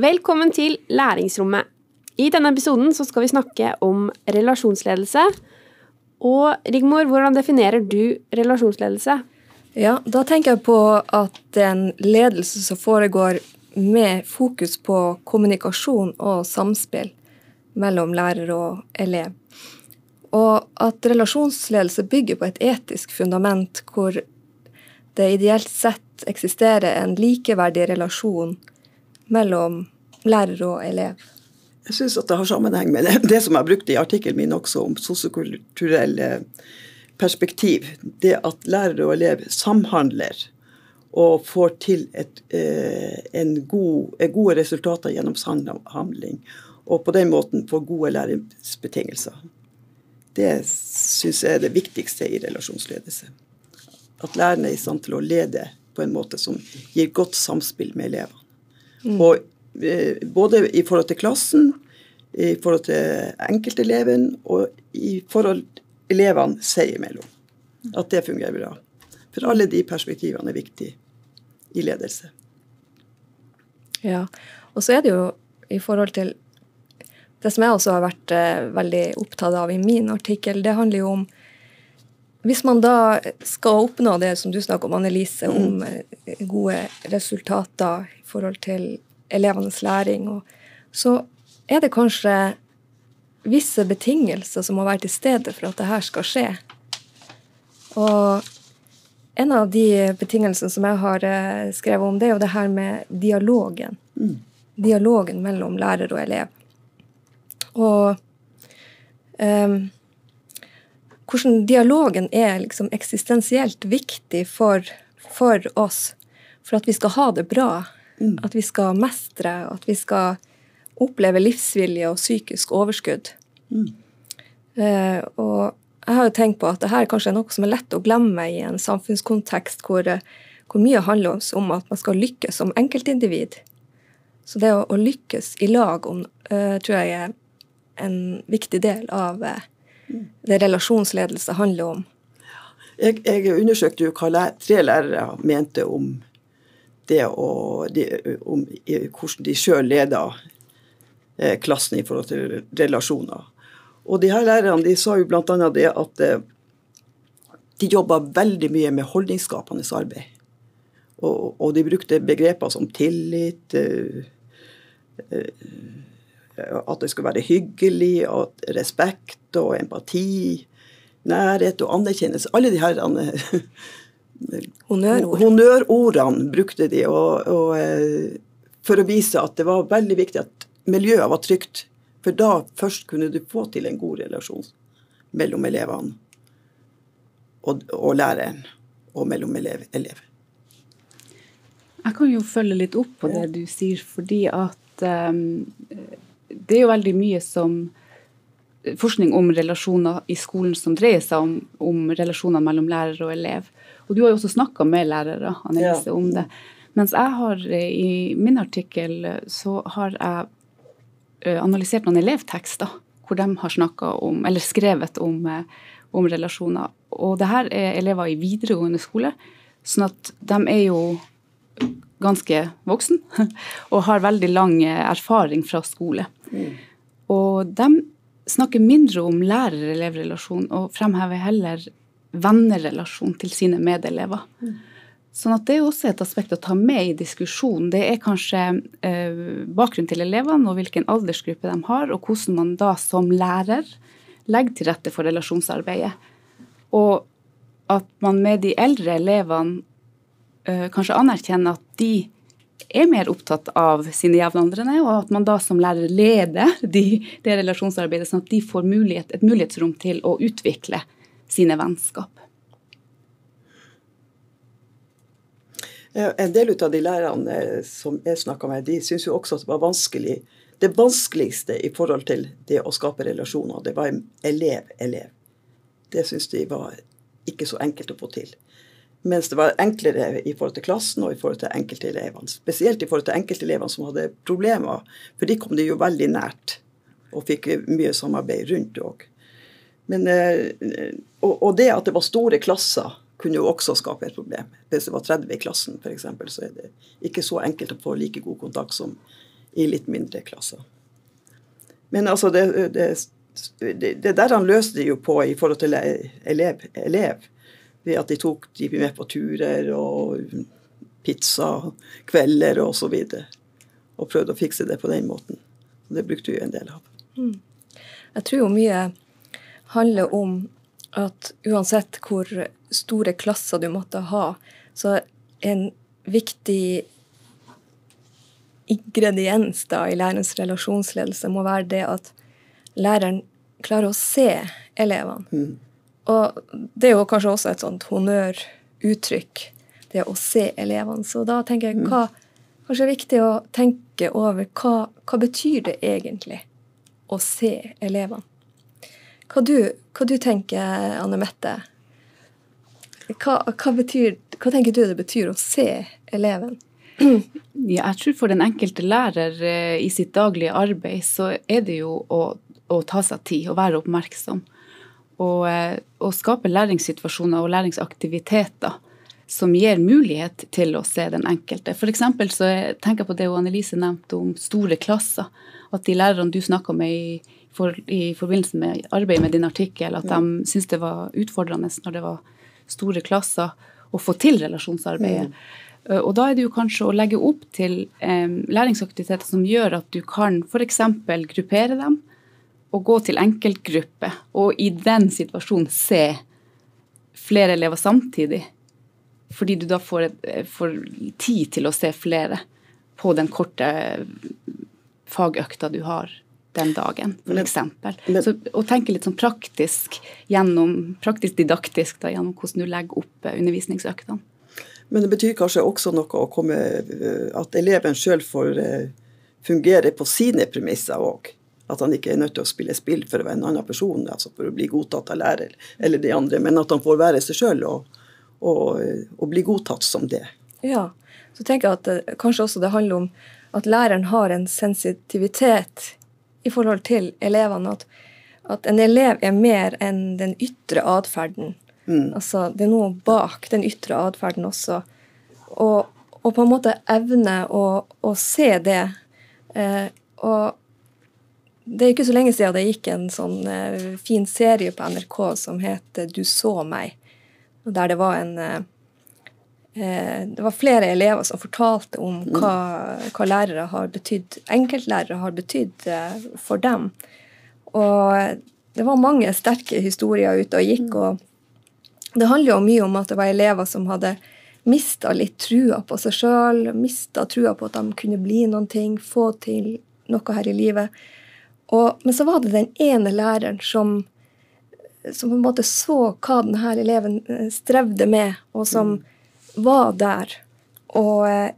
Velkommen til Læringsrommet. I denne episoden skal vi snakke om relasjonsledelse. Og Rigmor, hvordan definerer du relasjonsledelse? Ja, Da tenker jeg på at det er en ledelse som foregår med fokus på kommunikasjon og samspill mellom lærer og elev. Og at relasjonsledelse bygger på et etisk fundament hvor det ideelt sett eksisterer en likeverdig relasjon mellom lærer og elev. Jeg syns det har sammenheng med det, det som jeg brukte i artikkelen min også om sosiokulturelle perspektiv. Det at lærer og elev samhandler og får til et, eh, en god, gode resultater gjennom samhandling. Og på den måten får gode læringsbetingelser. Det syns jeg er det viktigste i relasjonsledelse. At lærerne er i stand til å lede på en måte som gir godt samspill med elevene. Mm. Og Eh, både i forhold til klassen, i forhold til enkelteleven og i forhold elevene seg imellom. At det fungerer bra. For alle de perspektivene er viktige i ledelse. Ja, og så er det jo i forhold til Det som jeg også har vært eh, veldig opptatt av i min artikkel, det handler jo om hvis man da skal oppnå det som du snakker om, Annelise, om mm. eh, gode resultater i forhold til elevenes læring. Så er det kanskje visse betingelser som må være til stede for at det her skal skje. Og en av de betingelsene som jeg har eh, skrevet om, det er jo det her med dialogen. Mm. Dialogen mellom lærer og elev. Og um, hvordan dialogen er liksom eksistensielt viktig for, for oss for at vi skal ha det bra Mm. At vi skal mestre, at vi skal oppleve livsvilje og psykisk overskudd. Mm. Uh, og jeg har jo tenkt på at dette kanskje er noe som er lett å glemme i en samfunnskontekst hvor, hvor mye handler om at man skal lykkes som enkeltindivid. Så det å, å lykkes i lag om, uh, tror jeg er en viktig del av uh, det relasjonsledelse handler om. Jeg, jeg undersøkte jo hva tre lærere mente om det å, de, om hvordan de sjøl leder eh, klassen i forhold til relasjoner. Og de her lærerne de sa jo bl.a. det at eh, de jobba veldig mye med holdningsskapende arbeid. Og, og de brukte begreper som tillit, eh, at det skulle være hyggelig, og respekt og empati, nærhet og anerkjennelse. Alle de her Honnørord. Honnørordene brukte de og, og, eh, for å vise at det var veldig viktig at miljøet var trygt. For da først kunne du få til en god relasjon mellom elevene og, og læreren, og mellom elev, elev. Jeg kan jo følge litt opp på det du sier, fordi at um, det er jo veldig mye som forskning om relasjoner i skolen som dreier seg om, om relasjoner mellom lærer og elev. Og du har jo også snakka med lærere Annelise, ja. om det. Mens jeg har eh, i min artikkel så har jeg eh, analysert noen elevtekster hvor de har snakka om, eller skrevet om, eh, om relasjoner. Og det her er elever i videregående skole, sånn at de er jo ganske voksen og har veldig lang erfaring fra skole. Mm. Og de snakker mindre om lærer-elev-relasjon og fremhever heller vennerelasjon til sine medelever. Mm. Sånn at Det er også et aspekt å ta med i diskusjonen. Det er kanskje eh, bakgrunnen til elevene og hvilken aldersgruppe de har, og hvordan man da som lærer legger til rette for relasjonsarbeidet. Og at man med de eldre elevene eh, kanskje anerkjenner at de er mer opptatt av sine jevnaldrende, og at man da som lærer leder de, det relasjonsarbeidet, sånn at de får mulighet, et mulighetsrom til å utvikle sine vennskap. En del av de lærerne som jeg snakka med, de syns jo også at det var vanskelig Det vanskeligste i forhold til det å skape relasjoner, det var elev-elev. Det syns de var ikke så enkelt å få til. Mens det var enklere i forhold til klassen og i forhold til enkeltelevene. Spesielt i forhold til enkeltelevene som hadde problemer, for de kom det jo veldig nært og fikk mye samarbeid rundt òg. Eh, og, det at det var store klasser, kunne jo også skape et problem. Hvis det var 30 i klassen f.eks., så er det ikke så enkelt å få like god kontakt som i litt mindre klasser. Men altså, det, det, det der han løste det jo på i forhold til elev, elev. Ved at de tok de med på turer og pizza, kvelder og så videre. Og prøvde å fikse det på den måten. Og det brukte vi en del av. Mm. Jeg tror jo mye handler om at uansett hvor store klasser du måtte ha, så en viktig ingrediens da i lærerens relasjonsledelse må være det at læreren klarer å se elevene. Mm. Og det er jo kanskje også et sånt honnøruttrykk, det å se elevene. Så da tenker jeg mm. hva Kanskje er viktig å tenke over hva, hva betyr det egentlig å se elevene? Hva du, hva du tenker, Anne Mette? Hva, hva, betyr, hva tenker du det betyr å se eleven? Ja, jeg tror for den enkelte lærer eh, i sitt daglige arbeid, så er det jo å, å ta seg tid og være oppmerksom. Og, eh, og skape læringssituasjoner og læringsaktiviteter som gir mulighet til å se den enkelte. For så tenker jeg på det Annelise nevnte om store klasser. At de lærerne du snakka med i, for, i, forbindelse med arbeidet med din artikkel, at de syntes det var utfordrende når det var store klasser, å få til relasjonsarbeidet. Mm. Eh, og da er det jo kanskje å legge opp til eh, læringsaktiviteter som gjør at du kan f.eks. gruppere dem og gå til enkeltgruppe, og i den situasjonen se flere elever samtidig. Fordi du da får, et, får tid til å se flere på den korte fagøkta du har den dagen, f.eks. Så å tenke litt sånn praktisk gjennom, praktisk didaktisk da, gjennom hvordan du legger opp undervisningsøktene. Men det betyr kanskje også noe å komme, eh, at eleven sjøl får eh, fungere på sine premisser òg. At han ikke er nødt til å spille spill for å være en annen person, altså for å bli godtatt av lærer eller de andre, men at han får være seg sjøl og, og, og, bli godtatt som det. Ja, så tenker jeg at det, kanskje også det handler om at læreren har en sensitivitet i forhold til elevene. At, at en elev er mer enn den ytre atferden Mm. Altså, det er noe bak den ytre atferden også. Og, og, på en måte evne å, å se det. Eh, og det er ikke så lenge siden det gikk en sånn uh, fin serie på NRK som het 'Du så meg', der det var en uh, det var flere elever som fortalte om mm. hva, hva lærere har betydd, enkeltlærere har betydd for dem. Og det var mange sterke historier ute og gikk. Mm. og det handler jo mye om at det var elever som hadde mista litt trua på seg sjøl, mista trua på at de kunne bli noen ting, få til noe her i livet. Og, men så var det den ene læreren som, som på en måte så hva denne eleven eh, strevde med, og som mm. var der og eh,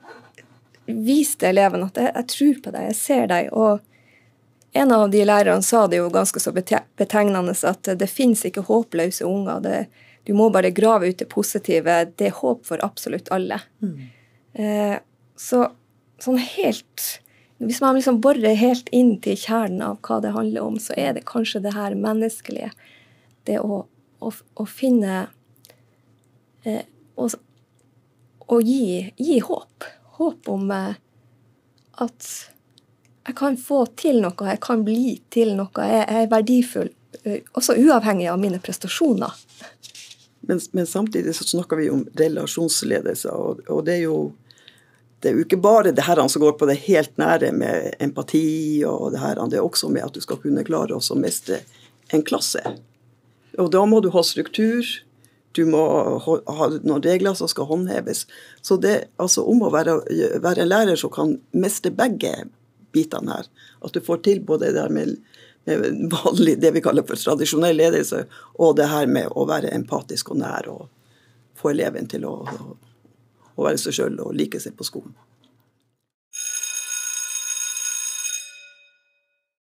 viste eleven at jeg, jeg, tror på deg, jeg ser deg. Og en av de lærerne sa det jo ganske så betegnende at det fins ikke håpløse unger. det du må bare grave ut det positive. Det er håp for absolutt alle. Mm. Eh, så sånn helt Hvis man liksom borer helt inn til kjernen av hva det handler om, så er det kanskje det her menneskelige. Det å, å, å finne eh, å, å gi, gi, håp. Håp om eh, at jeg kan få til noe, jeg kan bli til noe. Jeg, jeg er verdifull, eh, også uavhengig av mine prestasjoner. Men, men, samtidig så snakker vi om relasjonsledelse, og, og det er jo det er jo ikke bare det her som går på det helt nære med empati, og det her, det er også med at du skal kunne klare å mestre en klasse. Og da må du ha struktur, du må ha noen regler som skal håndheves. Så det altså om å være, være en lærer som kan mestre begge bitene her. At du får til både det der med vanlig, det vi kaller for tradisjonell ledelse, og det her med å være empatisk og nær og få eleven til å, å være seg sjøl og like seg på skolen.